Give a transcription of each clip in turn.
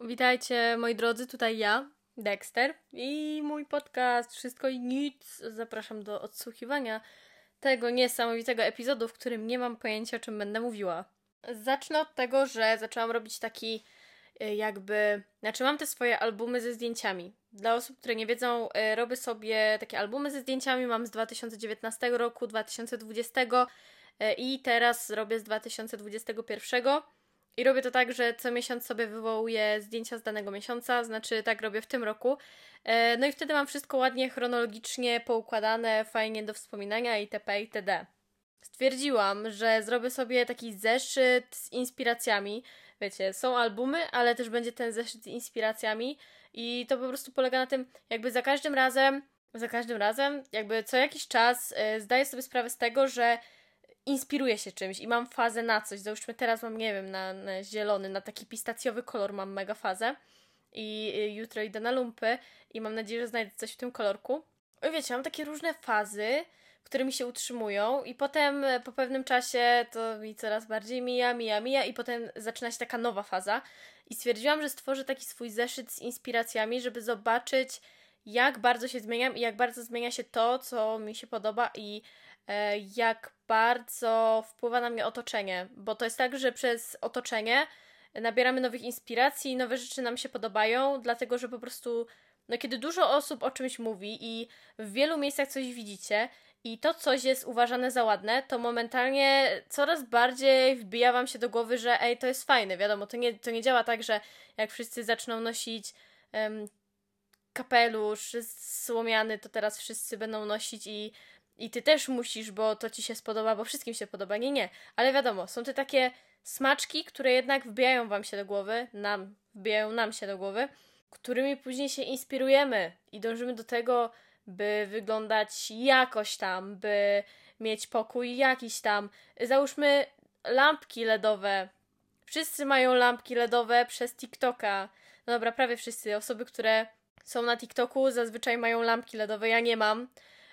Witajcie moi drodzy, tutaj ja, Dexter i mój podcast Wszystko i Nic. Zapraszam do odsłuchiwania tego niesamowitego epizodu, w którym nie mam pojęcia o czym będę mówiła. Zacznę od tego, że zaczęłam robić taki y, jakby, znaczy mam te swoje albumy ze zdjęciami. Dla osób, które nie wiedzą, y, robię sobie takie albumy ze zdjęciami, mam z 2019 roku, 2020 y, i teraz robię z 2021 i robię to tak, że co miesiąc sobie wywołuję zdjęcia z danego miesiąca, znaczy tak robię w tym roku. E, no i wtedy mam wszystko ładnie, chronologicznie poukładane, fajnie do wspominania itp. itd. Stwierdziłam, że zrobię sobie taki zeszyt z inspiracjami. Wiecie, są albumy, ale też będzie ten zeszyt z inspiracjami i to po prostu polega na tym, jakby za każdym razem, za każdym razem, jakby co jakiś czas e, zdaję sobie sprawę z tego, że inspiruję się czymś i mam fazę na coś. Załóżmy teraz mam, nie wiem, na, na zielony, na taki pistacjowy kolor mam mega fazę i y, jutro idę na lumpy i mam nadzieję, że znajdę coś w tym kolorku. I wiecie, mam takie różne fazy, które mi się utrzymują i potem e, po pewnym czasie to mi coraz bardziej mija, mija, mija i potem zaczyna się taka nowa faza i stwierdziłam, że stworzę taki swój zeszyt z inspiracjami, żeby zobaczyć jak bardzo się zmieniam i jak bardzo zmienia się to, co mi się podoba i jak bardzo wpływa na mnie otoczenie, bo to jest tak, że przez otoczenie nabieramy nowych inspiracji, nowe rzeczy nam się podobają, dlatego że po prostu, no kiedy dużo osób o czymś mówi i w wielu miejscach coś widzicie i to coś jest uważane za ładne, to momentalnie coraz bardziej wbija wam się do głowy, że ej, to jest fajne. Wiadomo, to nie, to nie działa tak, że jak wszyscy zaczną nosić um, kapelusz słomiany, to teraz wszyscy będą nosić i i ty też musisz, bo to ci się spodoba, bo wszystkim się podoba. Nie, nie. Ale wiadomo, są te takie smaczki, które jednak wbijają wam się do głowy, nam, wbijają nam się do głowy, którymi później się inspirujemy i dążymy do tego, by wyglądać jakoś tam, by mieć pokój jakiś tam. Załóżmy lampki LEDowe. Wszyscy mają lampki LEDowe przez TikToka. No dobra, prawie wszyscy. Osoby, które są na TikToku zazwyczaj mają lampki LEDowe. Ja nie mam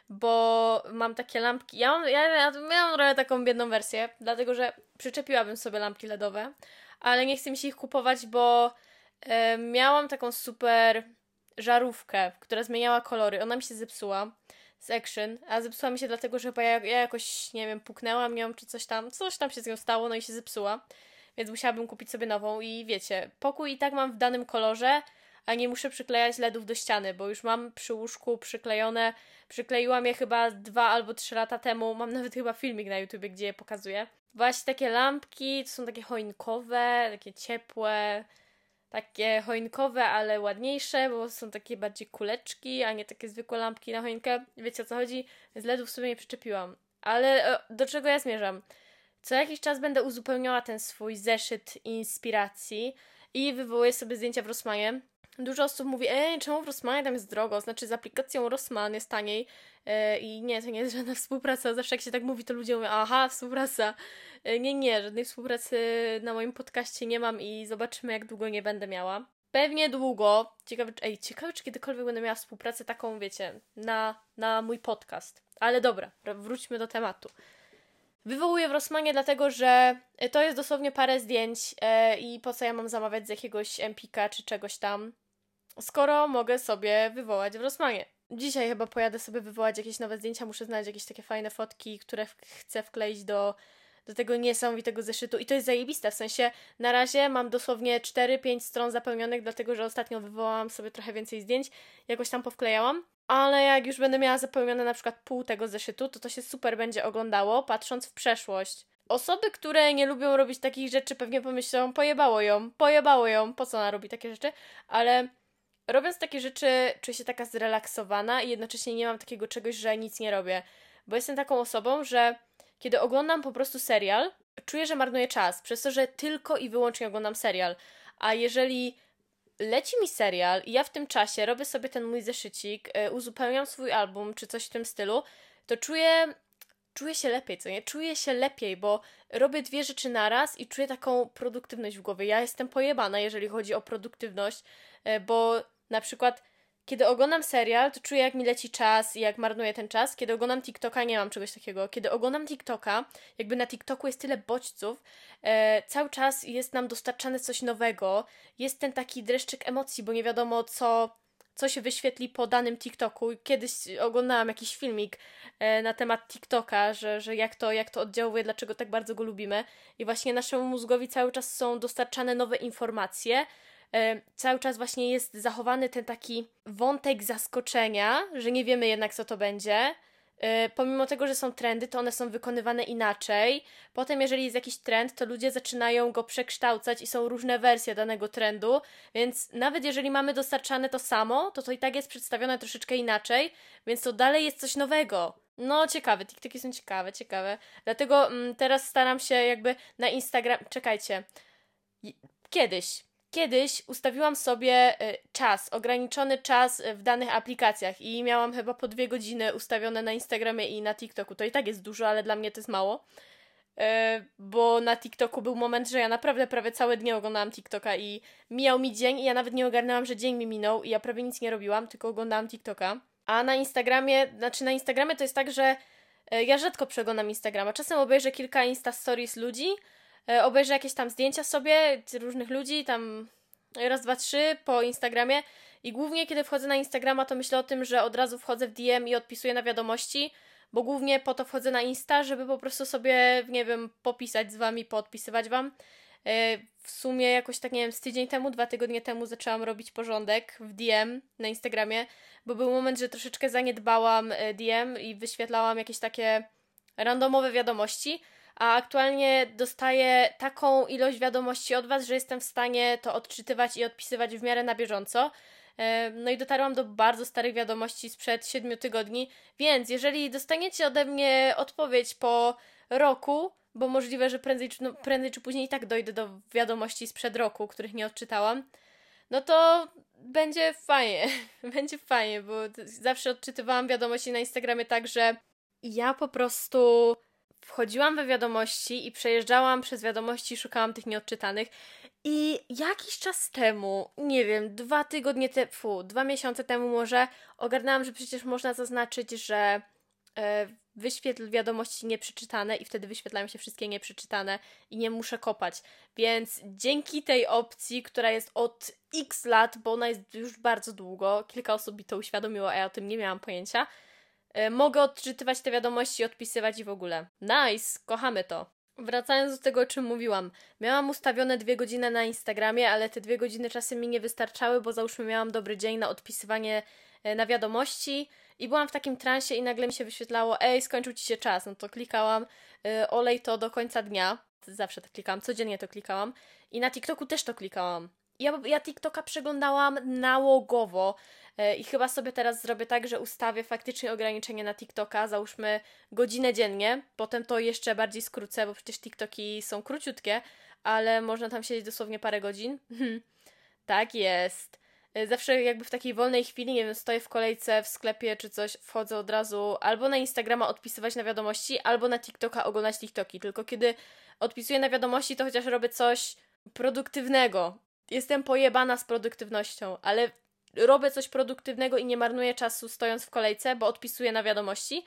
bo mam takie lampki. Ja mam, ja, ja miałam trochę taką biedną wersję, dlatego że przyczepiłabym sobie lampki LEDowe, ale nie chcę mi się ich kupować, bo e, miałam taką super żarówkę, która zmieniała kolory. Ona mi się zepsuła z Action, a zepsuła mi się dlatego, że ja, ja jakoś, nie wiem, puknęłam ją czy coś tam, coś tam się z nią stało, no i się zepsuła. Więc musiałabym kupić sobie nową i wiecie, pokój i tak mam w danym kolorze, a nie muszę przyklejać LEDów do ściany, bo już mam przy łóżku przyklejone. Przykleiłam je chyba dwa albo trzy lata temu. Mam nawet chyba filmik na YouTubie, gdzie je pokazuję. Właśnie takie lampki, to są takie choinkowe, takie ciepłe, takie choinkowe, ale ładniejsze, bo są takie bardziej kuleczki, a nie takie zwykłe lampki na choinkę. Wiecie o co chodzi? Z LEDów sobie nie przyczepiłam. Ale e, do czego ja zmierzam? Co jakiś czas będę uzupełniała ten swój zeszyt inspiracji i wywołuję sobie zdjęcia w Rossmanie. Dużo osób mówi, ej, czemu w Rossmanie tam jest drogo? Znaczy z aplikacją Rossmann jest taniej e, i nie, to nie jest żadna współpraca. Zawsze jak się tak mówi, to ludzie mówią, aha, współpraca. E, nie, nie, żadnej współpracy na moim podcaście nie mam i zobaczymy, jak długo nie będę miała. Pewnie długo. Ciekawe, ej, ciekawe, czy kiedykolwiek będę miała współpracę taką, wiecie, na, na mój podcast. Ale dobra, wróćmy do tematu. Wywołuję w Rossmanie dlatego, że to jest dosłownie parę zdjęć e, i po co ja mam zamawiać z jakiegoś Empika czy czegoś tam skoro mogę sobie wywołać w Rossmanie. Dzisiaj chyba pojadę sobie wywołać jakieś nowe zdjęcia, muszę znaleźć jakieś takie fajne fotki, które chcę wkleić do, do tego niesamowitego zeszytu i to jest zajebiste, w sensie na razie mam dosłownie 4-5 stron zapełnionych, dlatego że ostatnio wywołałam sobie trochę więcej zdjęć, jakoś tam powklejałam, ale jak już będę miała zapełnione na przykład pół tego zeszytu, to to się super będzie oglądało, patrząc w przeszłość. Osoby, które nie lubią robić takich rzeczy, pewnie pomyślą, pojebało ją, pojebało ją, po co ona robi takie rzeczy, ale robiąc takie rzeczy, czuję się taka zrelaksowana i jednocześnie nie mam takiego czegoś, że nic nie robię. Bo jestem taką osobą, że kiedy oglądam po prostu serial, czuję, że marnuję czas, przez to, że tylko i wyłącznie oglądam serial. A jeżeli leci mi serial i ja w tym czasie robię sobie ten mój zeszycik, yy, uzupełniam swój album czy coś w tym stylu, to czuję, czuję się lepiej, co nie? Czuję się lepiej, bo robię dwie rzeczy naraz i czuję taką produktywność w głowie. Ja jestem pojebana, jeżeli chodzi o produktywność, yy, bo na przykład kiedy oglądam serial, to czuję, jak mi leci czas i jak marnuję ten czas. Kiedy oglądam TikToka, nie mam czegoś takiego. Kiedy oglądam TikToka, jakby na TikToku jest tyle bodźców, e, cały czas jest nam dostarczane coś nowego. Jest ten taki dreszczyk emocji, bo nie wiadomo, co, co się wyświetli po danym TikToku. Kiedyś oglądałam jakiś filmik e, na temat TikToka, że, że jak, to, jak to oddziałuje, dlaczego tak bardzo go lubimy. I właśnie naszemu mózgowi cały czas są dostarczane nowe informacje cały czas właśnie jest zachowany ten taki wątek zaskoczenia, że nie wiemy jednak co to będzie. E, pomimo tego, że są trendy, to one są wykonywane inaczej. Potem, jeżeli jest jakiś trend, to ludzie zaczynają go przekształcać i są różne wersje danego trendu, więc nawet jeżeli mamy dostarczane to samo, to to i tak jest przedstawione troszeczkę inaczej, więc to dalej jest coś nowego. No, ciekawe, TikToki są ciekawe, ciekawe. Dlatego mm, teraz staram się jakby na Instagram. Czekajcie. Kiedyś Kiedyś ustawiłam sobie y, czas, ograniczony czas w danych aplikacjach i miałam chyba po dwie godziny ustawione na Instagramie i na TikToku. To i tak jest dużo, ale dla mnie to jest mało. Y, bo na TikToku był moment, że ja naprawdę prawie całe dnie oglądałam TikToka i mijał mi dzień i ja nawet nie ogarnęłam, że dzień mi minął i ja prawie nic nie robiłam, tylko oglądałam TikToka. A na Instagramie, znaczy na Instagramie to jest tak, że y, ja rzadko przeglądam Instagrama. Czasem obejrzę kilka Insta Stories ludzi, obejrzę jakieś tam zdjęcia sobie różnych ludzi, tam raz, dwa, trzy po Instagramie i głównie kiedy wchodzę na Instagrama, to myślę o tym, że od razu wchodzę w DM i odpisuję na wiadomości, bo głównie po to wchodzę na Insta, żeby po prostu sobie, nie wiem, popisać z wami, poodpisywać wam. E, w sumie jakoś tak, nie wiem, z tydzień temu, dwa tygodnie temu zaczęłam robić porządek w DM na Instagramie, bo był moment, że troszeczkę zaniedbałam e, DM i wyświetlałam jakieś takie randomowe wiadomości, a aktualnie dostaję taką ilość wiadomości od Was, że jestem w stanie to odczytywać i odpisywać w miarę na bieżąco. No i dotarłam do bardzo starych wiadomości sprzed 7 tygodni, więc jeżeli dostaniecie ode mnie odpowiedź po roku, bo możliwe, że prędzej, no, prędzej czy później i tak dojdę do wiadomości sprzed roku, których nie odczytałam, no to będzie fajnie. będzie fajnie, bo zawsze odczytywałam wiadomości na Instagramie tak, że ja po prostu wchodziłam we wiadomości i przejeżdżałam przez wiadomości, szukałam tych nieodczytanych. I jakiś czas temu, nie wiem, dwa tygodnie temu, dwa miesiące temu może, ogarnęłam, że przecież można zaznaczyć, że e, wyświetl wiadomości nieprzeczytane i wtedy wyświetlają się wszystkie nieprzeczytane i nie muszę kopać. Więc dzięki tej opcji, która jest od x lat, bo ona jest już bardzo długo, kilka osób mi to uświadomiło, a ja o tym nie miałam pojęcia, mogę odczytywać te wiadomości, odpisywać i w ogóle. Nice, kochamy to. Wracając do tego, o czym mówiłam. Miałam ustawione dwie godziny na Instagramie, ale te dwie godziny czasem mi nie wystarczały, bo załóżmy miałam dobry dzień na odpisywanie e, na wiadomości i byłam w takim transie i nagle mi się wyświetlało, ej, skończył ci się czas. No to klikałam, yy, olej to do końca dnia. Zawsze to klikałam, codziennie to klikałam. I na TikToku też to klikałam. Ja, ja TikToka przeglądałam nałogowo. E, I chyba sobie teraz zrobię tak, że ustawię faktycznie ograniczenie na TikToka, załóżmy godzinę dziennie, potem to jeszcze bardziej skrócę, bo przecież TikToki są króciutkie, ale można tam siedzieć dosłownie parę godzin. tak jest. E, zawsze jakby w takiej wolnej chwili, nie wiem, stoję w kolejce w sklepie czy coś, wchodzę od razu albo na Instagrama odpisywać na wiadomości, albo na TikToka oglądać TikToki. Tylko kiedy odpisuję na wiadomości, to chociaż robię coś produktywnego. Jestem pojebana z produktywnością, ale robię coś produktywnego i nie marnuję czasu stojąc w kolejce, bo odpisuję na wiadomości.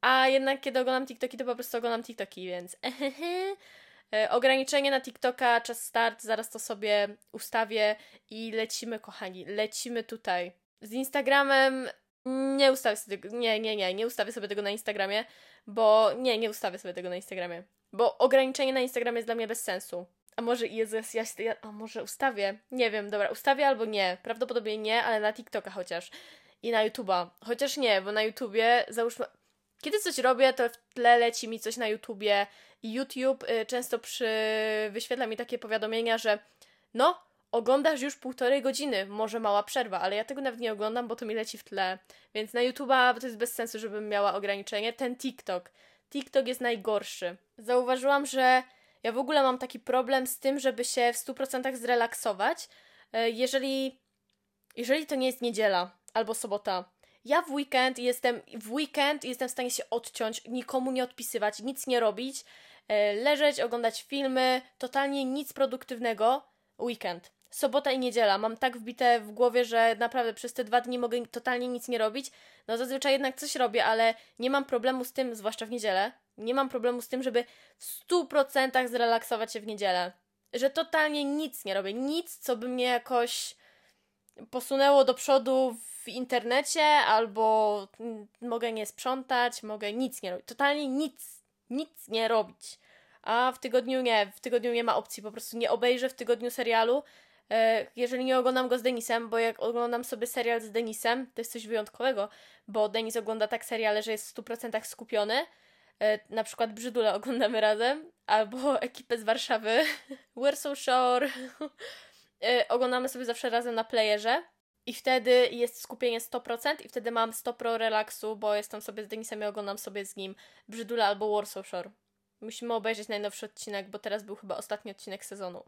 A jednak kiedy oglądam TikToki, to po prostu oglądam TikToki, więc e, ograniczenie na TikToka, czas start, zaraz to sobie ustawię i lecimy, kochani, lecimy tutaj. Z Instagramem nie ustawię sobie tego, nie, nie, nie, nie ustawię sobie tego na Instagramie, bo nie, nie ustawię sobie tego na Instagramie, bo ograniczenie na Instagramie jest dla mnie bez sensu. A może Jezus, ja, ja, a może ustawię? Nie wiem, dobra, ustawię albo nie. Prawdopodobnie nie, ale na TikToka chociaż. I na YouTube'a. Chociaż nie, bo na YouTubie załóżmy. Kiedy coś robię, to w tle leci mi coś na YouTubie i YouTube y, często przy... wyświetla mi takie powiadomienia, że no, oglądasz już półtorej godziny, może mała przerwa, ale ja tego nawet nie oglądam, bo to mi leci w tle. Więc na YouTube'a to jest bez sensu, żebym miała ograniczenie. Ten TikTok. TikTok jest najgorszy. Zauważyłam, że ja w ogóle mam taki problem z tym, żeby się w 100% zrelaksować, e, jeżeli, jeżeli to nie jest niedziela albo sobota. Ja w weekend jestem w weekend jestem w stanie się odciąć, nikomu nie odpisywać, nic nie robić, e, leżeć, oglądać filmy, totalnie nic produktywnego. Weekend. Sobota i niedziela. Mam tak wbite w głowie, że naprawdę przez te dwa dni mogę totalnie nic nie robić. No zazwyczaj jednak coś robię, ale nie mam problemu z tym, zwłaszcza w niedzielę. Nie mam problemu z tym, żeby w 100% zrelaksować się w niedzielę. Że totalnie nic nie robię. Nic, co by mnie jakoś posunęło do przodu w internecie, albo mogę nie sprzątać, mogę nic nie robić. Totalnie nic, nic nie robić. A w tygodniu nie, w tygodniu nie ma opcji, po prostu nie obejrzę w tygodniu serialu, jeżeli nie oglądam go z Denisem, bo jak oglądam sobie serial z Denisem, to jest coś wyjątkowego, bo Denis ogląda tak seriale, że jest w 100% skupiony. E, na przykład Brzydule oglądamy razem, albo ekipę z Warszawy, Warsaw Shore. E, oglądamy sobie zawsze razem na playerze. I wtedy jest skupienie 100% i wtedy mam 100% relaksu, bo jestem sobie z Denisem i oglądam sobie z nim Brzydula albo Warsaw Shore. Musimy obejrzeć najnowszy odcinek, bo teraz był chyba ostatni odcinek sezonu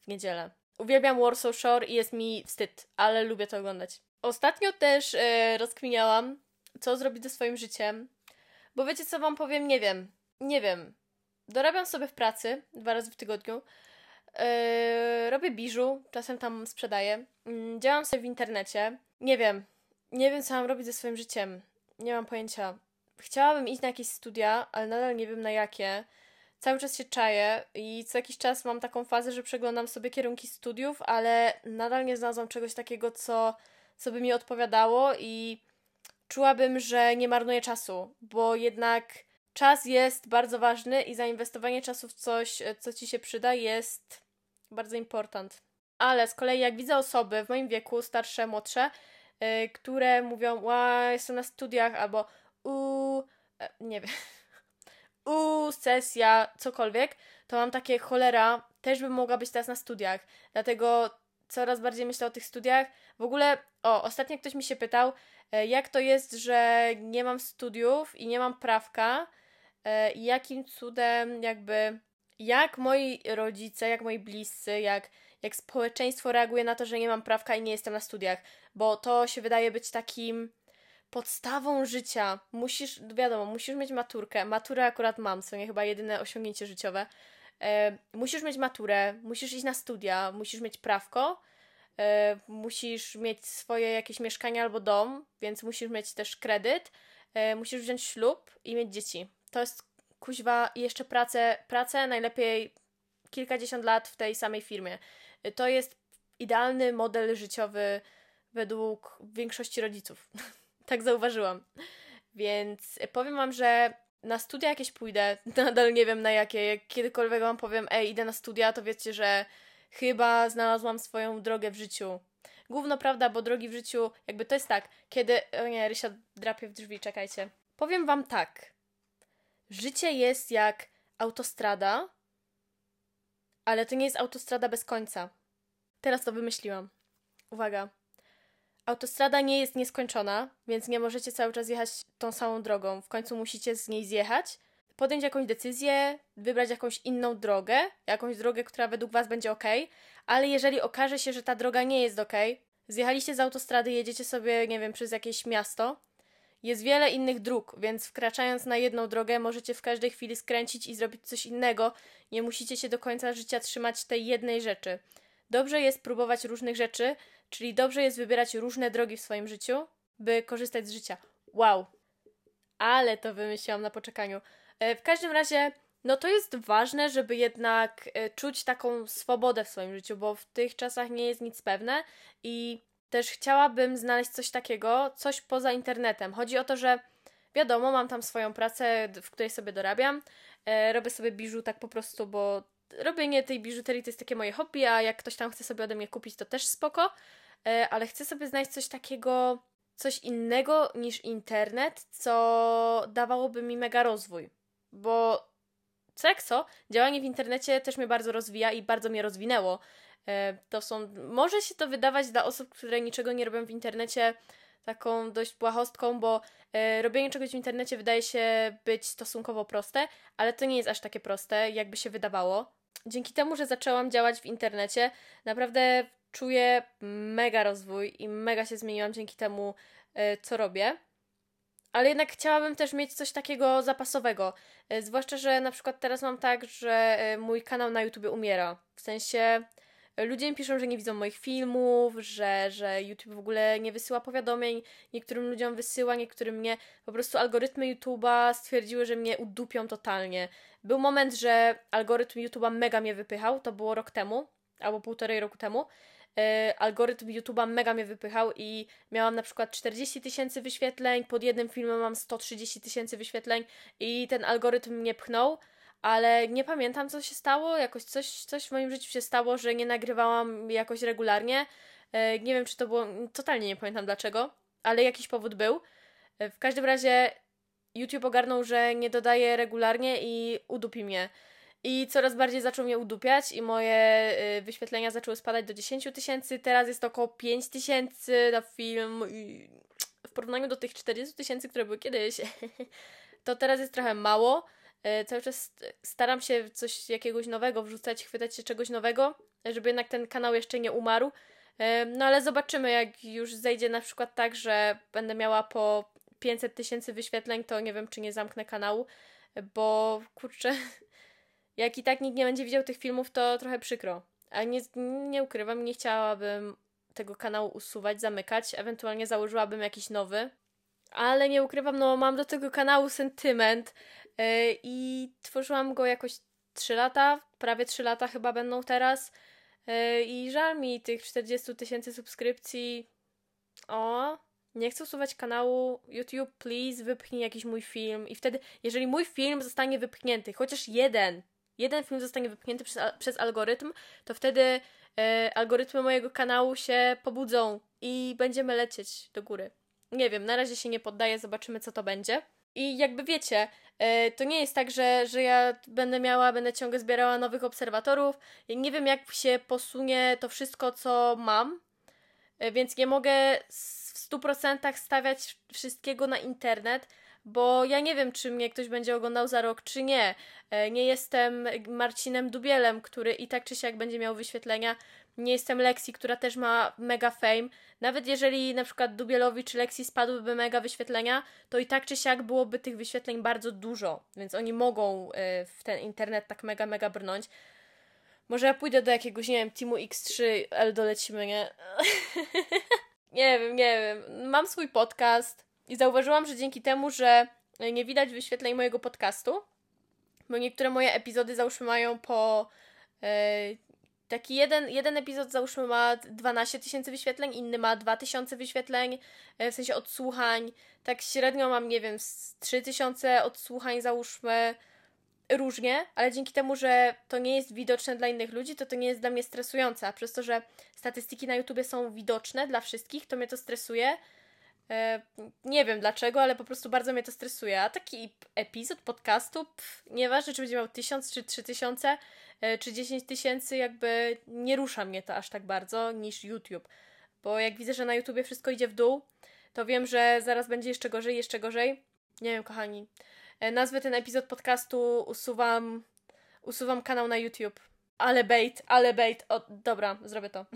w niedzielę. Uwielbiam Warsaw Shore i jest mi wstyd, ale lubię to oglądać. Ostatnio też yy, rozkminiałam, co zrobić ze swoim życiem, bo wiecie co wam powiem? Nie wiem. Nie wiem. Dorabiam sobie w pracy dwa razy w tygodniu. Yy, robię biżu, czasem tam sprzedaję. Yy, działam sobie w internecie. Nie wiem. Nie wiem, co mam robić ze swoim życiem. Nie mam pojęcia. Chciałabym iść na jakieś studia, ale nadal nie wiem na jakie. Cały czas się czaję i co jakiś czas mam taką fazę, że przeglądam sobie kierunki studiów, ale nadal nie znalazłam czegoś takiego, co, co by mi odpowiadało i czułabym, że nie marnuję czasu, bo jednak czas jest bardzo ważny i zainwestowanie czasu w coś, co ci się przyda, jest bardzo important. Ale z kolei, jak widzę osoby w moim wieku, starsze, młodsze, yy, które mówią, ła, jestem na studiach, albo u, e, nie wiem, u, sesja, cokolwiek, to mam takie cholera, też bym mogła być teraz na studiach. Dlatego coraz bardziej myślę o tych studiach. W ogóle, o, ostatnio ktoś mi się pytał, e, jak to jest, że nie mam studiów i nie mam prawka, e, i jakim cudem jakby, jak moi rodzice, jak moi bliscy, jak, jak społeczeństwo reaguje na to, że nie mam prawka i nie jestem na studiach, bo to się wydaje być takim podstawą życia. Musisz, wiadomo, musisz mieć maturkę. Maturę akurat mam, co nie chyba jedyne osiągnięcie życiowe. E, musisz mieć maturę, musisz iść na studia, musisz mieć prawko, e, musisz mieć swoje jakieś mieszkanie albo dom, więc musisz mieć też kredyt, e, musisz wziąć ślub i mieć dzieci. To jest kuźwa i jeszcze pracę, pracę najlepiej kilkadziesiąt lat w tej samej firmie. E, to jest idealny model życiowy według większości rodziców. tak zauważyłam. Więc powiem wam, że na studia jakieś pójdę, nadal nie wiem na jakie. Jak kiedykolwiek wam powiem, ej, idę na studia, to wiecie, że chyba znalazłam swoją drogę w życiu. Główno prawda, bo drogi w życiu, jakby to jest tak, kiedy. O nie, Rysia drapie w drzwi, czekajcie. Powiem wam tak. Życie jest jak autostrada, ale to nie jest autostrada bez końca. Teraz to wymyśliłam. Uwaga. Autostrada nie jest nieskończona, więc nie możecie cały czas jechać tą samą drogą. W końcu musicie z niej zjechać, podjąć jakąś decyzję, wybrać jakąś inną drogę, jakąś drogę, która według Was będzie ok, ale jeżeli okaże się, że ta droga nie jest ok, zjechaliście z autostrady, jedziecie sobie, nie wiem, przez jakieś miasto, jest wiele innych dróg, więc wkraczając na jedną drogę możecie w każdej chwili skręcić i zrobić coś innego. Nie musicie się do końca życia trzymać tej jednej rzeczy. Dobrze jest próbować różnych rzeczy, Czyli dobrze jest wybierać różne drogi w swoim życiu, by korzystać z życia. Wow! Ale to wymyśliłam na poczekaniu. E, w każdym razie, no to jest ważne, żeby jednak e, czuć taką swobodę w swoim życiu, bo w tych czasach nie jest nic pewne i też chciałabym znaleźć coś takiego, coś poza internetem. Chodzi o to, że wiadomo, mam tam swoją pracę, w której sobie dorabiam. E, robię sobie biżu tak po prostu, bo robienie tej biżuterii to jest takie moje hobby, a jak ktoś tam chce sobie ode mnie kupić, to też spoko. E, ale chcę sobie znaleźć coś takiego, coś innego niż internet, co dawałoby mi mega rozwój. Bo co co, działanie w internecie też mnie bardzo rozwija i bardzo mnie rozwinęło. E, to są, może się to wydawać dla osób, które niczego nie robią w internecie, taką dość błahostką, bo e, robienie czegoś w internecie wydaje się być stosunkowo proste, ale to nie jest aż takie proste, jakby się wydawało. Dzięki temu, że zaczęłam działać w internecie, naprawdę czuję mega rozwój i mega się zmieniłam dzięki temu, e, co robię. Ale jednak chciałabym też mieć coś takiego zapasowego. E, zwłaszcza, że na przykład teraz mam tak, że e, mój kanał na YouTube umiera. W sensie Ludzie mi piszą, że nie widzą moich filmów, że, że YouTube w ogóle nie wysyła powiadomień. Niektórym ludziom wysyła, niektórym nie. Po prostu algorytmy YouTube'a stwierdziły, że mnie udupią totalnie. Był moment, że algorytm YouTube'a mega mnie wypychał, to było rok temu, albo półtorej roku temu. Yy, algorytm YouTube'a mega mnie wypychał i miałam na przykład 40 tysięcy wyświetleń, pod jednym filmem mam 130 tysięcy wyświetleń i ten algorytm mnie pchnął ale nie pamiętam, co się stało. Jakoś coś, coś w moim życiu się stało, że nie nagrywałam jakoś regularnie. E, nie wiem, czy to było. Totalnie nie pamiętam dlaczego, ale jakiś powód był. E, w każdym razie YouTube ogarnął, że nie dodaje regularnie i udupi mnie. I coraz bardziej zaczął mnie udupiać, i moje e, wyświetlenia zaczęły spadać do 10 tysięcy. Teraz jest około 5 tysięcy na film. I w porównaniu do tych 40 tysięcy, które były kiedyś, to teraz jest trochę mało. E, cały czas staram się coś jakiegoś nowego wrzucać, chwytać się czegoś nowego, żeby jednak ten kanał jeszcze nie umarł. E, no ale zobaczymy, jak już zejdzie na przykład tak, że będę miała po 500 tysięcy wyświetleń, to nie wiem, czy nie zamknę kanału, bo kurczę, jak i tak nikt nie będzie widział tych filmów, to trochę przykro. A nie, nie ukrywam, nie chciałabym tego kanału usuwać, zamykać, ewentualnie założyłabym jakiś nowy. Ale nie ukrywam, no mam do tego kanału sentyment, E, I tworzyłam go jakoś 3 lata, prawie 3 lata chyba będą teraz. E, I żal mi tych 40 tysięcy subskrypcji. O, nie chcę usuwać kanału. YouTube, please, wypchnij jakiś mój film. I wtedy, jeżeli mój film zostanie wypchnięty, chociaż jeden, jeden film zostanie wypchnięty przez, przez algorytm, to wtedy e, algorytmy mojego kanału się pobudzą i będziemy lecieć do góry. Nie wiem, na razie się nie poddaję, zobaczymy co to będzie. I jakby wiecie, e, to nie jest tak, że, że ja będę miała, będę ciągle zbierała nowych obserwatorów. Nie wiem, jak się posunie to wszystko, co mam, więc nie mogę w 100% stawiać wszystkiego na internet, bo ja nie wiem, czy mnie ktoś będzie oglądał za rok, czy nie. E, nie jestem Marcinem Dubielem, który i tak czy siak będzie miał wyświetlenia. Nie jestem Lexi, która też ma mega fame. Nawet jeżeli na przykład Dubielowi czy Lexi spadłyby mega wyświetlenia, to i tak czy siak byłoby tych wyświetleń bardzo dużo, więc oni mogą y, w ten internet tak mega, mega brnąć. Może ja pójdę do jakiegoś, nie wiem, Teamu X3, L dolecimy, nie? nie wiem, nie wiem. Mam swój podcast i zauważyłam, że dzięki temu, że nie widać wyświetleń mojego podcastu, bo niektóre moje epizody załóżmy mają po y, Taki jeden, jeden epizod załóżmy ma 12 tysięcy wyświetleń, inny ma 2000 wyświetleń, e, w sensie odsłuchań. Tak średnio mam, nie wiem, 3000 odsłuchań załóżmy różnie, ale dzięki temu, że to nie jest widoczne dla innych ludzi, to to nie jest dla mnie stresujące, a przez to, że statystyki na YouTubie są widoczne dla wszystkich, to mnie to stresuje. E, nie wiem dlaczego, ale po prostu bardzo mnie to stresuje. A taki epizod podcastu, pff, nieważne czy będzie miał 1000 czy 3000, E, czy 10 tysięcy, jakby nie rusza mnie to aż tak bardzo niż YouTube. Bo jak widzę, że na YouTubie wszystko idzie w dół, to wiem, że zaraz będzie jeszcze gorzej, jeszcze gorzej. Nie wiem, kochani. E, nazwę ten epizod podcastu, usuwam, usuwam kanał na YouTube. Ale bait, ale bait. O, dobra, zrobię to.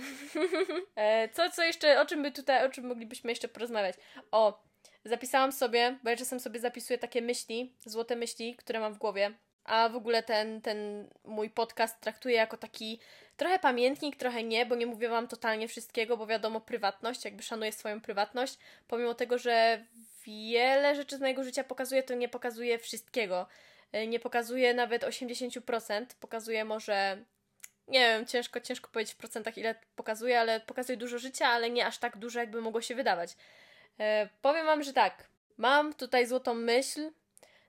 E, co, co jeszcze, o czym by tutaj, o czym moglibyśmy jeszcze porozmawiać? O, zapisałam sobie, bo ja czasem sobie zapisuję takie myśli, złote myśli, które mam w głowie a w ogóle ten, ten mój podcast traktuję jako taki trochę pamiętnik, trochę nie, bo nie mówię Wam totalnie wszystkiego, bo wiadomo, prywatność, jakby szanuję swoją prywatność, pomimo tego, że wiele rzeczy z mojego życia pokazuje, to nie pokazuje wszystkiego. E, nie pokazuje nawet 80%, pokazuje może nie wiem, ciężko, ciężko powiedzieć w procentach ile pokazuje, ale pokazuje dużo życia, ale nie aż tak dużo, jakby mogło się wydawać. E, powiem Wam, że tak, mam tutaj złotą myśl,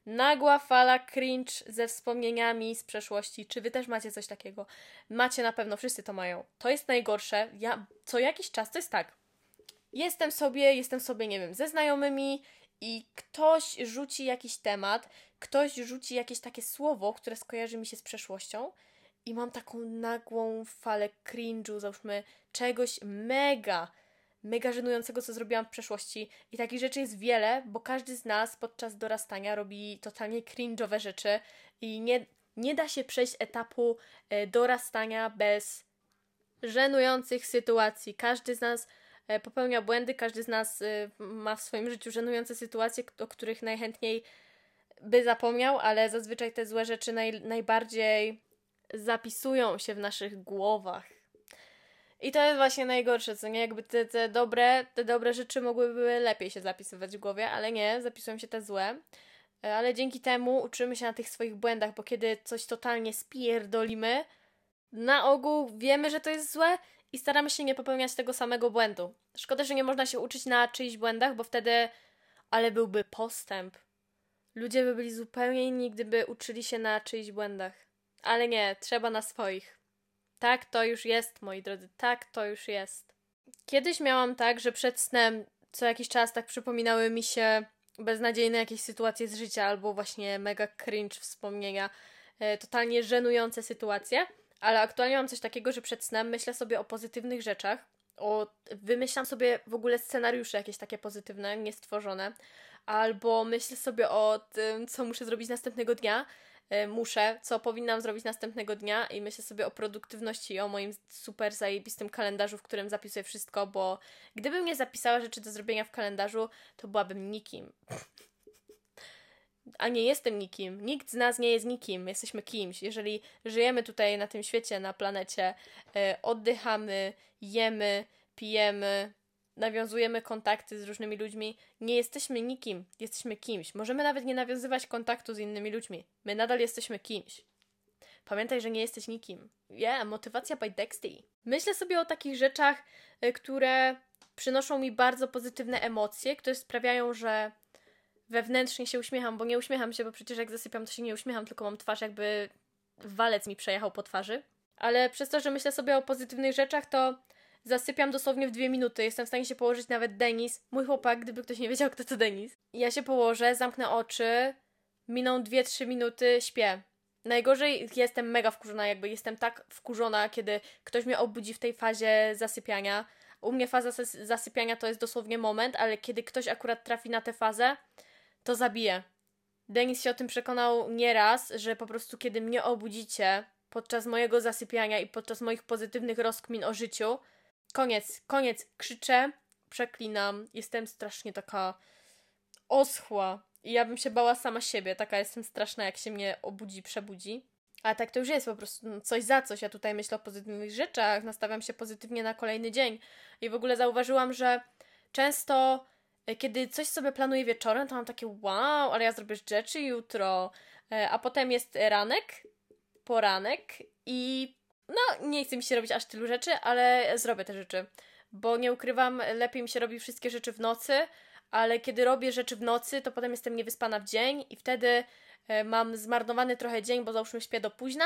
Nagła fala cringe ze wspomnieniami z przeszłości. Czy wy też macie coś takiego? Macie na pewno, wszyscy to mają. To jest najgorsze. Ja co jakiś czas to jest tak. Jestem sobie, jestem sobie, nie wiem, ze znajomymi i ktoś rzuci jakiś temat, ktoś rzuci jakieś takie słowo, które skojarzy mi się z przeszłością i mam taką nagłą falę cringe'u, załóżmy czegoś mega mega żenującego, co zrobiłam w przeszłości. I takich rzeczy jest wiele, bo każdy z nas podczas dorastania robi totalnie cringe'owe rzeczy i nie, nie da się przejść etapu e, dorastania bez żenujących sytuacji. Każdy z nas popełnia błędy, każdy z nas e, ma w swoim życiu żenujące sytuacje, o których najchętniej by zapomniał, ale zazwyczaj te złe rzeczy naj, najbardziej zapisują się w naszych głowach I to jest właśnie najgorsze, co nie? Jakby te, te dobre, te dobre rzeczy mogłyby lepiej się zapisywać w głowie, ale nie, zapisują się te złe. E, ale dzięki temu uczymy się na tych swoich błędach, bo kiedy coś totalnie spierdolimy, na ogół wiemy, że to jest złe i staramy się nie popełniać tego samego błędu. Szkoda, że nie można się uczyć na czyichś błędach, bo wtedy, ale byłby postęp. Ludzie by byli zupełnie inni, gdyby uczyli się na czyichś błędach. Ale nie, trzeba na swoich. Tak to już jest, moi drodzy, tak to już jest. Kiedyś miałam tak, że przed snem co jakiś czas tak przypominały mi się beznadziejne jakieś sytuacje z życia albo właśnie mega cringe wspomnienia, e, totalnie żenujące sytuacje, ale aktualnie mam coś takiego, że przed snem myślę sobie o pozytywnych rzeczach, o, wymyślam sobie w ogóle scenariusze jakieś takie pozytywne, niestworzone, albo myślę sobie o tym, co muszę zrobić następnego dnia, e, muszę, co powinnam zrobić następnego dnia i myślę sobie o produktywności i o moim super zajebistym kalendarzu, w którym zapisuję wszystko, bo gdybym nie zapisała rzeczy do zrobienia w kalendarzu, to byłabym nikim. A nie jestem nikim. Nikt z nas nie jest nikim. Jesteśmy kimś. Jeżeli żyjemy tutaj na tym świecie, na planecie, e, oddychamy, jemy, pijemy, nawiązujemy kontakty z różnymi ludźmi, nie jesteśmy nikim, jesteśmy kimś. Możemy nawet nie nawiązywać kontaktu z innymi ludźmi. My nadal jesteśmy kimś. Pamiętaj, że nie jesteś nikim. Yeah, motywacja by Dexty. Myślę sobie o takich rzeczach, y, które przynoszą mi bardzo pozytywne emocje, które sprawiają, że wewnętrznie się uśmiecham, bo nie uśmiecham się, bo przecież jak zasypiam, to się nie uśmiecham, tylko mam twarz jakby walec mi przejechał po twarzy. Ale przez to, że myślę sobie o pozytywnych rzeczach, to Zasypiam dosłownie w dwie minuty. Jestem w stanie się położyć nawet Denis. Mój chłopak, gdyby ktoś nie wiedział, kto to Denis. Ja się położę, zamknę oczy, miną dwie, trzy minuty, śpię. Najgorzej jestem mega wkurzona, jakby jestem tak wkurzona, kiedy ktoś mnie obudzi w tej fazie zasypiania. U mnie faza zasypiania to jest dosłownie moment, ale kiedy ktoś akurat trafi na tę fazę, to zabije. Denis się o tym przekonał nieraz, że po prostu kiedy mnie obudzicie podczas mojego zasypiania i podczas moich pozytywnych rozkmin o życiu, Koniec, koniec. Krzyczę, przeklinam. Jestem strasznie taka oschła. I ja bym się bała sama siebie. Taka jestem straszna, jak się mnie obudzi, przebudzi. A tak to już jest po prostu no, coś za coś. Ja tutaj myślę o pozytywnych rzeczach, nastawiam się pozytywnie na kolejny dzień. I w ogóle zauważyłam, że często, kiedy coś sobie planuję wieczorem, to mam takie wow, ale ja zrobię rzeczy jutro. E, a potem jest ranek, poranek i no, nie chce mi się robić aż tylu rzeczy, ale zrobię te rzeczy. Bo nie ukrywam, lepiej mi się robi wszystkie rzeczy w nocy, ale kiedy robię rzeczy w nocy, to potem jestem niewyspana w dzień i wtedy e, mam zmarnowany trochę dzień, bo załóżmy śpię do późna.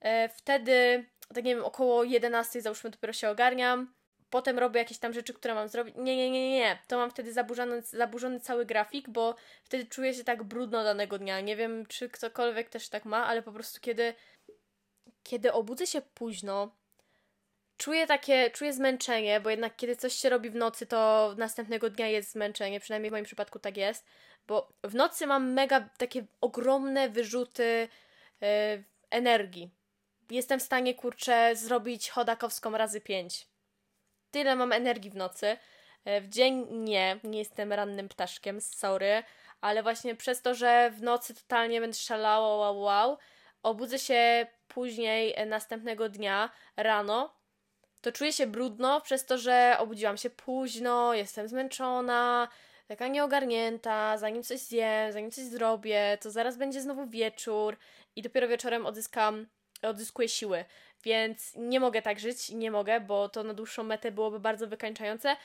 E, wtedy, tak nie wiem, około 11 załóżmy dopiero się ogarniam. Potem robię jakieś tam rzeczy, które mam zrobić. Nie, nie, nie, nie. To mam wtedy zaburzony, zaburzony cały grafik, bo wtedy czuję się tak brudno danego dnia. Nie wiem, czy ktokolwiek też tak ma, ale po prostu kiedy kiedy obudzę się późno, czuję takie, czuję zmęczenie, bo jednak kiedy coś się robi w nocy, to następnego dnia jest zmęczenie, przynajmniej w moim przypadku tak jest, bo w nocy mam mega takie ogromne wyrzuty yy, energii. Jestem w stanie, kurczę, zrobić chodakowską razy pięć. Tyle mam energii w nocy. E, w dzień nie, nie jestem rannym ptaszkiem, sorry, ale właśnie przez to, że w nocy totalnie będę szalała, wow, wow, obudzę się później e, następnego dnia rano, to czuję się brudno przez to, że obudziłam się późno, jestem zmęczona, taka nieogarnięta, zanim coś zjem, zanim coś zrobię, to zaraz będzie znowu wieczór i dopiero wieczorem odzyskam, odzyskuję siły. Więc nie mogę tak żyć, nie mogę, bo to na dłuższą metę byłoby bardzo wykańczające,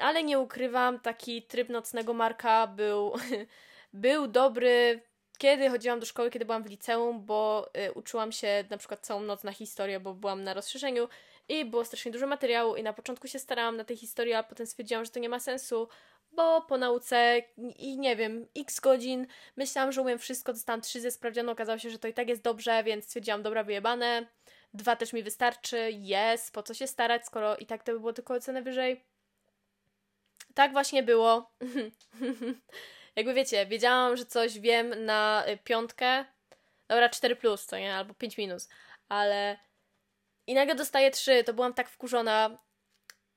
ale nie ukrywam, taki tryb nocnego Marka był, był dobry kiedy chodziłam do szkoły, kiedy byłam w liceum, bo y, uczyłam się na przykład całą noc na historię, bo byłam na rozszerzeniu i było strasznie dużo materiału i na początku się starałam na tej historii, a potem stwierdziłam, że to nie ma sensu, bo po nauce i nie wiem, x godzin myślałam, że umiem wszystko, dostałam trzy ze sprawdzianu, okazało się, że to i tak jest dobrze, więc stwierdziłam, dobra, wyjebane, dwa też mi wystarczy, jest, po co się starać, skoro i tak to by było tylko ocenę wyżej. Tak właśnie było. jakby wiecie, wiedziałam, że coś wiem na y, piątkę, dobra, 4 plus, co nie, albo 5 minus, ale i nagle dostaję 3, to byłam tak wkurzona,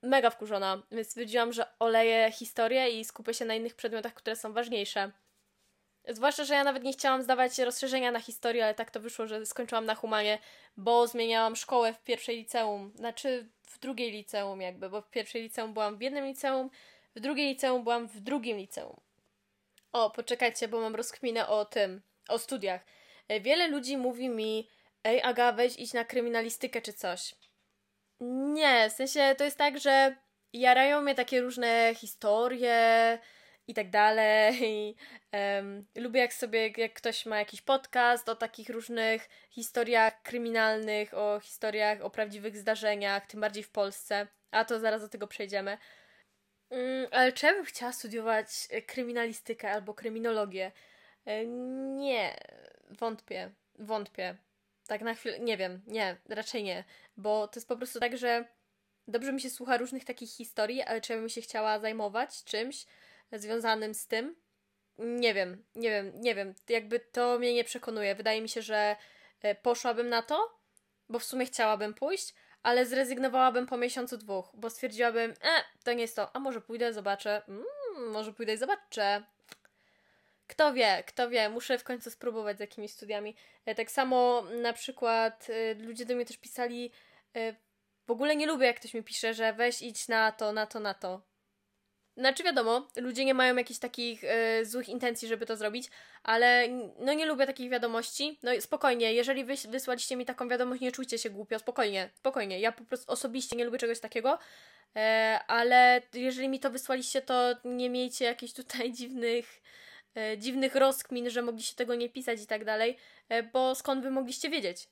mega wkurzona, więc stwierdziłam, że oleję historię i skupię się na innych przedmiotach, które są ważniejsze. Zwłaszcza, że ja nawet nie chciałam zdawać rozszerzenia na historię, ale tak to wyszło, że skończyłam na humanie, bo zmieniałam szkołę w pierwszej liceum, znaczy w drugiej liceum jakby, bo w pierwszej liceum byłam w jednym liceum, w drugiej liceum byłam w drugim liceum. O, poczekajcie, bo mam rozkminę o tym, o studiach. Wiele ludzi mówi mi, ej Aga, weź idź na kryminalistykę czy coś. Nie, w sensie to jest tak, że jarają mnie takie różne historie i tak dalej. Um, lubię jak sobie, jak ktoś ma jakiś podcast o takich różnych historiach kryminalnych, o historiach, o prawdziwych zdarzeniach, tym bardziej w Polsce. A to zaraz do tego przejdziemy. Um, ale czy ja bym chciała studiować kryminalistykę albo kryminologię? E, nie, wątpię, wątpię. Tak na chwilę, nie wiem, nie, raczej nie, bo to jest po prostu tak, że dobrze mi się słucha różnych takich historii, ale czy ja bym się chciała zajmować czymś związanym z tym? Nie wiem, nie wiem, nie wiem. Jakby to mnie nie przekonuje. Wydaje mi się, że e, poszłabym na to, bo w sumie chciałabym pójść, ale zrezygnowałabym po miesiącu dwóch, bo stwierdziłabym, e, to nie jest to, a może pójdę, zobaczę, mm, może pójdę i zobaczę. Kto wie, kto wie, muszę w końcu spróbować z jakimiś studiami. E, tak samo na przykład e, ludzie do mnie też pisali, w ogóle nie lubię, jak ktoś mi pisze, że weź idź na to, na to, na to. Znaczy wiadomo, ludzie nie mają jakichś takich y, złych intencji, żeby to zrobić, ale no nie lubię takich wiadomości. No spokojnie, jeżeli wy wysłaliście mi taką wiadomość, nie czujcie się głupio, spokojnie, spokojnie. Ja po prostu osobiście nie lubię czegoś takiego, e, ale jeżeli mi to wysłaliście, to nie miejcie jakichś tutaj dziwnych, e, dziwnych rozkmin, że mogliście tego nie pisać i tak dalej, bo skąd wy mogliście wiedzieć?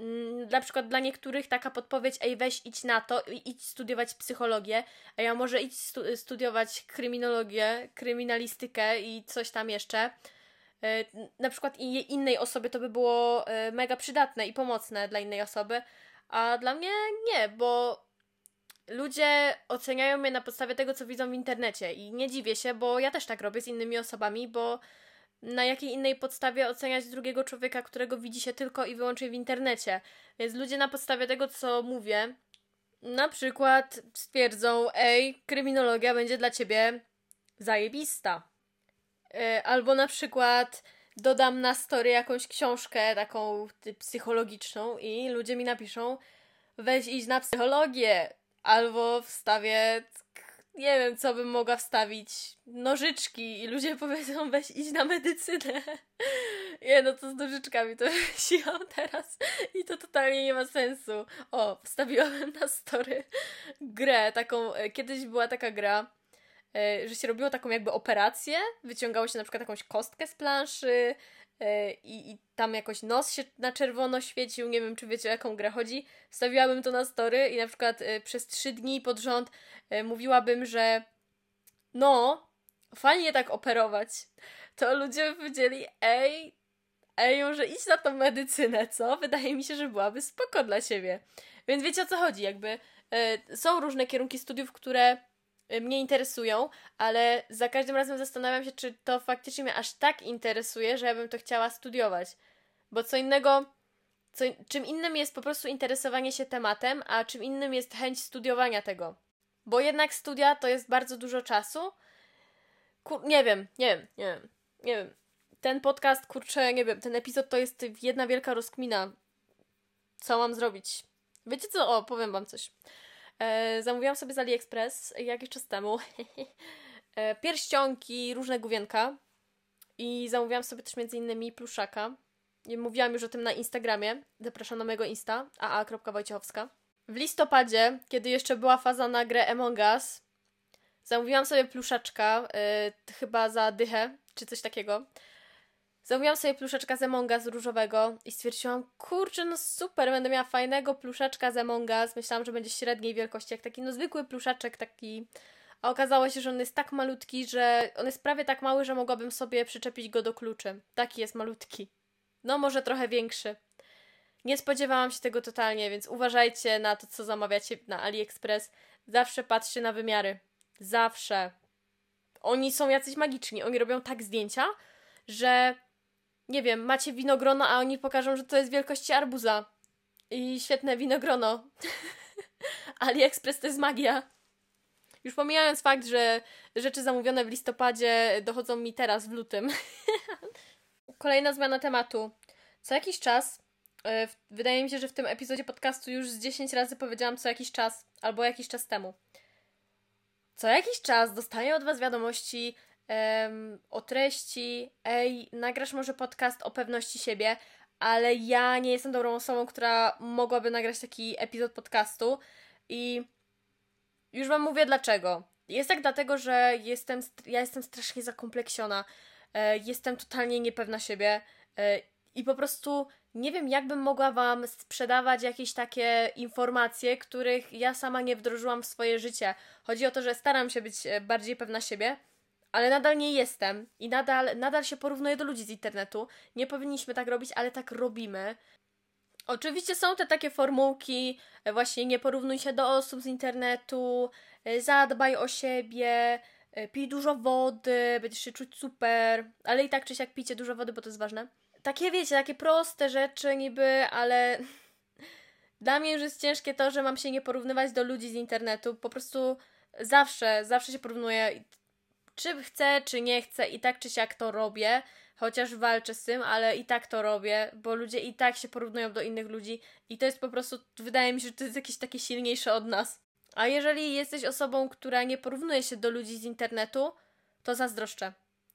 Mm, na przykład dla niektórych taka podpowiedź, ej weź idź na to idź studiować psychologię, a ja może idź stu studiować kryminologię, kryminalistykę i coś tam jeszcze. E, na przykład innej osobie to by było e, mega przydatne i pomocne dla innej osoby, a dla mnie nie, bo ludzie oceniają mnie na podstawie tego, co widzą w internecie i nie dziwię się, bo ja też tak robię z innymi osobami, bo na jakiej innej podstawie oceniać drugiego człowieka, którego widzi się tylko i wyłącznie w internecie. Więc ludzie na podstawie tego, co mówię, na przykład stwierdzą, ej, kryminologia będzie dla ciebie zajebista. E, albo na przykład dodam na story jakąś książkę taką psychologiczną i ludzie mi napiszą, weź idź na psychologię. Albo wstawię nie wiem, co bym mogła wstawić. Nożyczki i ludzie powiedzą, weź idź na medycynę. Nie, no to z nożyczkami to siłam teraz i to totalnie nie ma sensu. O, wstawiłam na story grę, taką, e, kiedyś była taka gra, e, że się robiło taką jakby operację, wyciągało się na przykład jakąś kostkę z planszy, i, i tam jakoś nos się na czerwono świecił, nie wiem czy wiecie o jaką grę chodzi, stawiałabym to na story i na przykład y, przez trzy dni pod rząd y, mówiłabym, że no, fajnie tak operować, to ludzie by powiedzieli, ej, ej, może idź na tą medycynę, co? Wydaje mi się, że byłaby spoko dla ciebie. Więc wiecie o co chodzi, jakby są różne kierunki studiów, które mnie interesują, ale za każdym razem zastanawiam się, czy to faktycznie mnie aż tak interesuje, że ja bym to chciała studiować. Bo co innego, co, czym innym jest po prostu interesowanie się tematem, a czym innym jest chęć studiowania tego. Bo jednak studia to jest bardzo dużo czasu. Kur nie wiem, nie wiem, nie wiem, nie wiem. Ten podcast, kurczę, nie wiem, ten epizod to jest jedna wielka rozkmina. Co mam zrobić? Wiecie co? O, powiem wam coś. E, zamówiłam sobie z AliExpress jakiś czas temu e, pierścionki, różne główienka i zamówiłam sobie też między innymi pluszaka. Mówiłam już o tym na Instagramie. Zapraszam na mojego Insta, aa.wojciechowska. W listopadzie, kiedy jeszcze była faza na grę Among Us, zamówiłam sobie pluszaczka, yy, chyba za dychę, czy coś takiego. Zamówiłam sobie pluszeczka z Among Us różowego i stwierdziłam, kurczę, no super, będę miała fajnego pluszeczka z Among Us. Myślałam, że będzie średniej wielkości, jak taki no zwykły pluszaczek, taki... A okazało się, że on jest tak malutki, że on jest prawie tak mały, że mogłabym sobie przyczepić go do kluczy. Taki jest malutki. No może trochę większy. Nie spodziewałam się tego totalnie, więc uważajcie na to, co zamawiacie na AliExpress. Zawsze patrzcie na wymiary. Zawsze. Oni są jacyś magiczni. Oni robią tak zdjęcia, że nie wiem, macie winogrono, a oni pokażą, że to jest wielkości arbuza. I świetne winogrono. AliExpress to jest magia. Już pomijając fakt, że rzeczy zamówione w listopadzie dochodzą mi teraz w lutym. Kolejna zmiana tematu. Co jakiś czas, yy, wydaje mi się, że w tym epizodzie podcastu już z 10 razy powiedziałam co jakiś czas, albo jakiś czas temu. Co jakiś czas dostaję od Was wiadomości o treści. Ej, nagrasz może podcast o pewności siebie, ale ja nie jestem dobrą osobą, która mogłaby nagrać taki epizod podcastu. I już Wam mówię dlaczego. Jest tak dlatego, że jestem, ja jestem strasznie zakompleksiona. E, jestem totalnie niepewna siebie. E, I po prostu nie wiem, jakbym mogła Wam sprzedawać jakieś takie informacje, których ja sama nie wdrożyłam w swoje życie. Chodzi o to, że staram się być e, bardziej pewna siebie, ale nadal nie jestem i nadal, nadal się porównuję do ludzi z internetu. Nie powinniśmy tak robić, ale tak robimy. Oczywiście są te takie formułki, e, właśnie nie porównuj się do osób z internetu, e, zadbaj o siebie, e, pij dużo wody, będziesz się czuć super, ale i tak czy siak pijcie dużo wody, bo to jest ważne. Takie wiecie, takie proste rzeczy niby, ale dla mnie już jest ciężkie to, że mam się nie porównywać do ludzi z internetu. Po prostu zawsze, zawsze się porównuję czy chcę, czy nie chcę, i tak czy siak to robię, chociaż walczę z tym, ale i tak to robię, bo ludzie i tak się porównują do innych ludzi i to jest po prostu, wydaje mi się, że to jest jakieś takie silniejsze od nas. A jeżeli jesteś osobą, która nie porównuje się do ludzi z internetu, to zazdroszczę.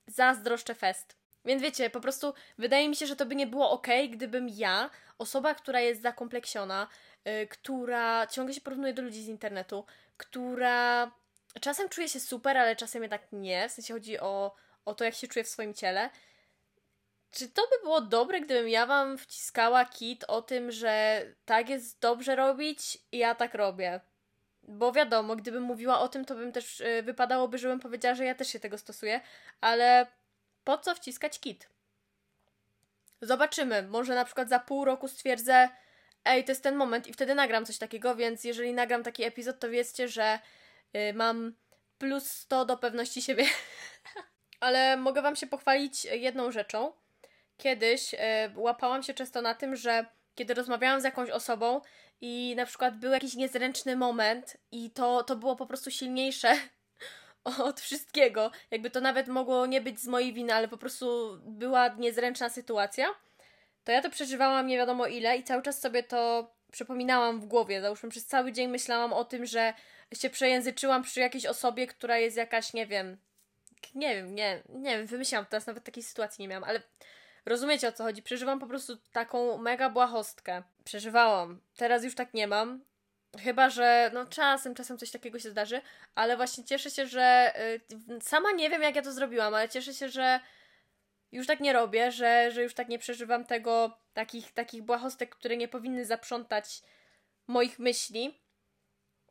Zazdroszczę fest. Więc wiecie, po prostu wydaje mi się, że to by nie było ok, gdybym ja, osoba, która jest zakompleksiona, yy, która ciągle się porównuje do ludzi z internetu, która czasem czuję się super, ale czasem jednak nie. W sensie chodzi o, o to, jak się czuję w swoim ciele. Czy to by było dobre, gdybym ja wam wciskała kit o tym, że tak jest dobrze robić i ja tak robię? Bo wiadomo, gdybym mówiła o tym, to bym też yy, wypadałoby, żebym powiedziała, że ja też się tego stosuję, ale po co wciskać kit? Zobaczymy. Może na przykład za pół roku stwierdzę, ej, to jest ten moment i wtedy nagram coś takiego, więc jeżeli nagram taki epizod, to wiedzcie, że mam plus 100 do pewności siebie. Ale mogę Wam się pochwalić jedną rzeczą. Kiedyś y, łapałam się często na tym, że kiedy rozmawiałam z jakąś osobą i na przykład był jakiś niezręczny moment i to, to było po prostu silniejsze od wszystkiego. Jakby to nawet mogło nie być z mojej winy, ale po prostu była niezręczna sytuacja. To ja to przeżywałam nie wiadomo ile i cały czas sobie to przypominałam w głowie. Załóżmy, przez cały dzień myślałam o tym, że się przejęzyczyłam przy jakiejś osobie, która jest jakaś, nie wiem, nie wiem, nie, nie wiem, wymyślałam teraz, nawet takiej sytuacji nie miałam, ale rozumiecie o co chodzi. Przeżywam po prostu taką mega błahostkę. Przeżywałam. Teraz już tak nie mam. Chyba, że no czasem, czasem coś takiego się zdarzy, ale właśnie cieszę się, że y, sama nie wiem jak ja to zrobiłam, ale cieszę się, że już tak nie robię, że, że już tak nie przeżywam tego, takich, takich błahostek, które nie powinny zaprzątać moich myśli.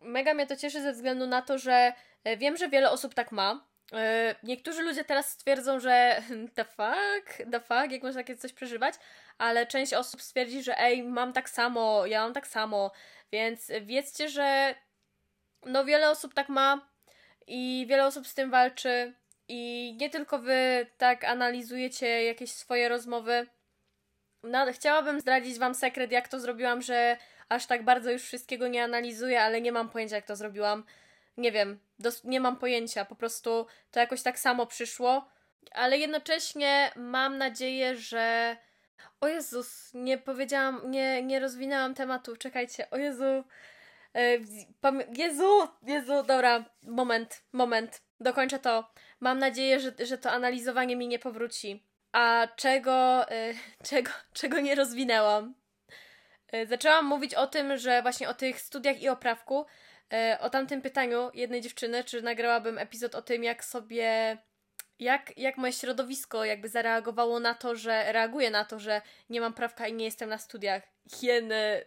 Mega mnie to cieszy ze względu na to, że e, wiem, że wiele osób tak ma. E, niektórzy ludzie teraz stwierdzą, że the fuck, the fuck, jak można takie coś przeżywać, ale część osób stwierdzi, że ej, mam tak samo, ja mam tak samo, więc wiedzcie, że no wiele osób tak ma i wiele osób z tym walczy i nie tylko wy tak analizujecie jakieś swoje rozmowy. No, chciałabym zdradzić wam sekret, jak to zrobiłam, że aż tak bardzo już wszystkiego nie analizuję, ale nie mam pojęcia, jak to zrobiłam. Nie wiem, nie mam pojęcia, po prostu to jakoś tak samo przyszło, ale jednocześnie mam nadzieję, że. O Jezus, nie powiedziałam, nie, nie rozwinęłam tematu, czekajcie, o Jezu. E, Jezu, Jezu, dobra, moment, moment, dokończę to. Mam nadzieję, że, że to analizowanie mi nie powróci. A czego, e, czego, czego nie rozwinęłam? E, zaczęłam mówić o tym, że właśnie o tych studiach i o prawku, e, o tamtym pytaniu jednej dziewczyny, czy nagrałabym epizod o tym, jak sobie jak, jak moje środowisko jakby zareagowało na to, że reaguje na to, że nie mam prawka i nie jestem na studiach. Hieny.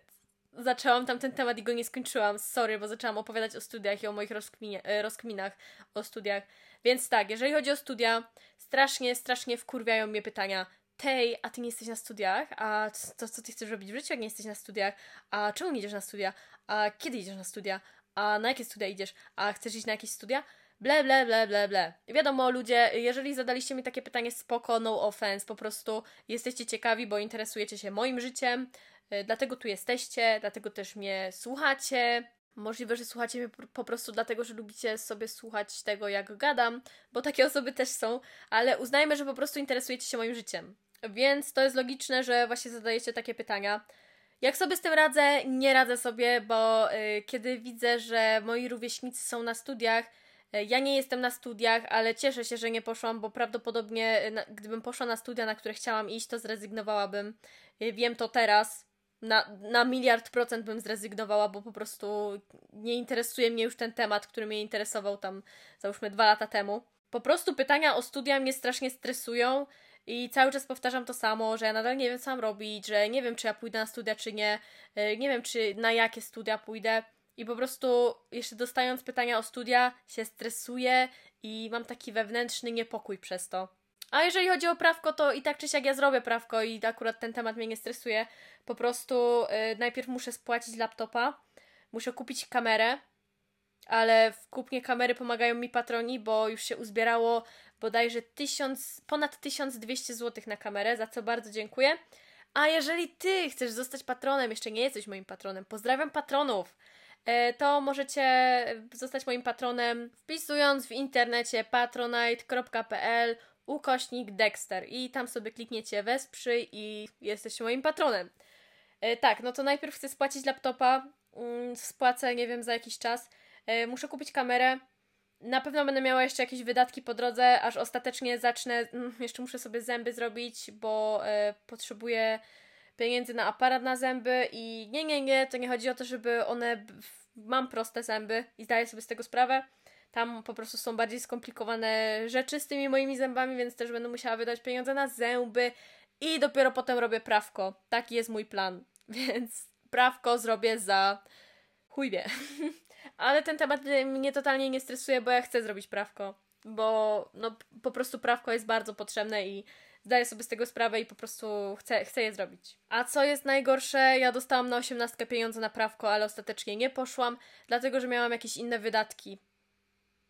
Zaczęłam tam ten temat i go nie skończyłam. Sorry, bo zaczęłam opowiadać o studiach i o moich rozkminie, rozkminach o studiach. Więc tak, jeżeli chodzi o studia, strasznie, strasznie wkurwiają mnie pytania tej, a ty nie jesteś na studiach, a to co ty chcesz robić w życiu, jak nie jesteś na studiach, a czemu nie idziesz na studia, a kiedy idziesz na studia, a na jakie studia idziesz, a chcesz iść na jakieś studia? Ble, ble, ble, ble, ble. Wiadomo, ludzie, jeżeli zadaliście mi takie pytanie, spoko, no offense, po prostu jesteście ciekawi, bo interesujecie się moim życiem, y, dlatego tu jesteście, dlatego też mnie słuchacie. Możliwe, że słuchacie mnie po prostu dlatego, że lubicie sobie słuchać tego, jak gadam, bo takie osoby też są, ale uznajmy, że po prostu interesujecie się moim życiem. Więc to jest logiczne, że właśnie zadajecie takie pytania. Jak sobie z tym radzę? Nie radzę sobie, bo y, kiedy widzę, że moi rówieśnicy są na studiach, y, ja nie jestem na studiach, ale cieszę się, że nie poszłam, bo prawdopodobnie y, gdybym poszła na studia, na które chciałam iść, to zrezygnowałabym. Wiem to teraz. Na, na miliard procent bym zrezygnowała, bo po prostu nie interesuje mnie już ten temat, który mnie interesował tam, załóżmy, dwa lata temu. Po prostu pytania o studia mnie strasznie stresują i cały czas powtarzam to samo, że ja nadal nie wiem, co mam robić, że nie wiem, czy ja pójdę na studia, czy nie, y, nie wiem, czy na jakie studia pójdę. I po prostu, jeszcze dostając pytania o studia, się stresuję i mam taki wewnętrzny niepokój przez to. A jeżeli chodzi o prawko, to i tak czy siak ja zrobię prawko i akurat ten temat mnie nie stresuje. Po prostu y, najpierw muszę spłacić laptopa, muszę kupić kamerę, ale w kupnie kamery pomagają mi patroni, bo już się uzbierało bodajże tysiąc, ponad 1200 zł na kamerę, za co bardzo dziękuję. A jeżeli ty chcesz zostać patronem, jeszcze nie jesteś moim patronem, pozdrawiam patronów, e, to możecie zostać moim patronem wpisując w internecie patronite.pl ukośnik Dexter i tam sobie klikniecie wesprzyj i jesteście moim patronem. E, tak, no to najpierw chcę spłacić laptopa, mm, spłacę, nie wiem, za jakiś czas. E, muszę kupić kamerę, na pewno będę miała jeszcze jakieś wydatki po drodze, aż ostatecznie zacznę. Mm, jeszcze muszę sobie zęby zrobić, bo e, potrzebuję pieniędzy na aparat na zęby i nie, nie, nie, to nie chodzi o to, żeby one. Mam proste zęby i zdaję sobie z tego sprawę. Tam po prostu są bardziej skomplikowane rzeczy z tymi moimi zębami, więc też będę musiała wydać pieniądze na zęby i dopiero potem robię prawko. Taki jest mój plan. Więc prawko zrobię za chuj wie. Ale ten temat mnie totalnie nie stresuje, bo ja chcę zrobić prawko. Bo no, po prostu prawko jest bardzo potrzebne i zdaję sobie z tego sprawę i po prostu chcę, chcę je zrobić. A co jest najgorsze, ja dostałam na osiemnastkę pieniądze na prawko, ale ostatecznie nie poszłam, dlatego że miałam jakieś inne wydatki.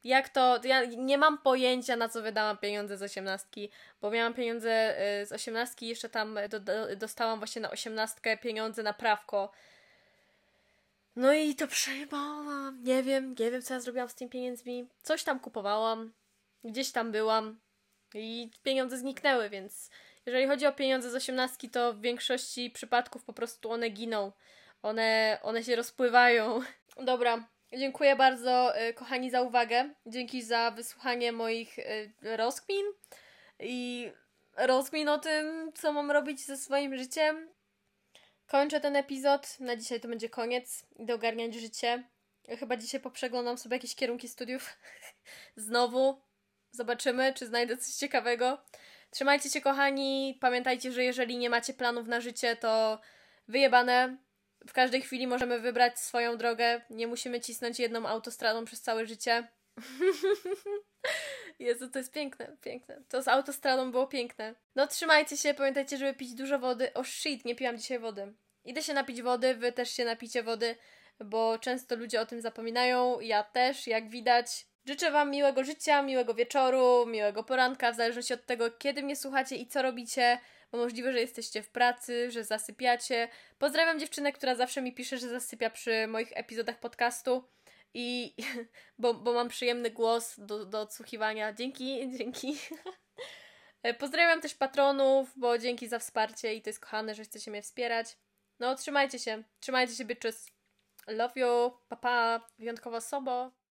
Jak to? Ja nie mam pojęcia, na co wydałam pieniądze z osiemnastki, bo miałam pieniądze y, z osiemnastki jeszcze tam do, do, dostałam właśnie na osiemnastkę pieniądze na prawko. No i to przejmowałam. Nie wiem, nie wiem, co ja zrobiłam z tymi pieniędzmi. Coś tam kupowałam, gdzieś tam byłam i pieniądze zniknęły, więc jeżeli chodzi o pieniądze z osiemnastki, to w większości przypadków po prostu one giną. One, one się rozpływają. Dobra, dziękuję bardzo, y, kochani, za uwagę. Dzięki za wysłuchanie moich y, rozkmin i rozkmin o tym, co mam robić ze swoim życiem. Kończę ten epizod. Na dzisiaj to będzie koniec. Idę ogarniać życie. Chyba dzisiaj poprzeglądam sobie jakieś kierunki studiów. Znowu. Zobaczymy, czy znajdę coś ciekawego. Trzymajcie się, kochani. Pamiętajcie, że jeżeli nie macie planów na życie, to wyjebane. W każdej chwili możemy wybrać swoją drogę. Nie musimy cisnąć jedną autostradą przez całe życie. Jezu, to jest piękne, piękne. To z autostradą było piękne. No trzymajcie się, pamiętajcie, żeby pić dużo wody. O shit, nie piłam dzisiaj wody. Idę się napić wody, wy też się napicie wody, bo często ludzie o tym zapominają, ja też, jak widać. Życzę Wam miłego życia, miłego wieczoru, miłego poranka, w zależności od tego, kiedy mnie słuchacie i co robicie, bo możliwe, że jesteście w pracy, że zasypiacie. Pozdrawiam dziewczynę, która zawsze mi pisze, że zasypia przy moich epizodach podcastu i bo, bo mam przyjemny głos do, do odsłuchiwania. Dzięki, dzięki. Pozdrawiam też patronów, bo dzięki za wsparcie i to jest kochane, że chcecie mnie wspierać. No, trzymajcie się, trzymajcie się, bitches. Love you, papa, wyjątkowo sobo.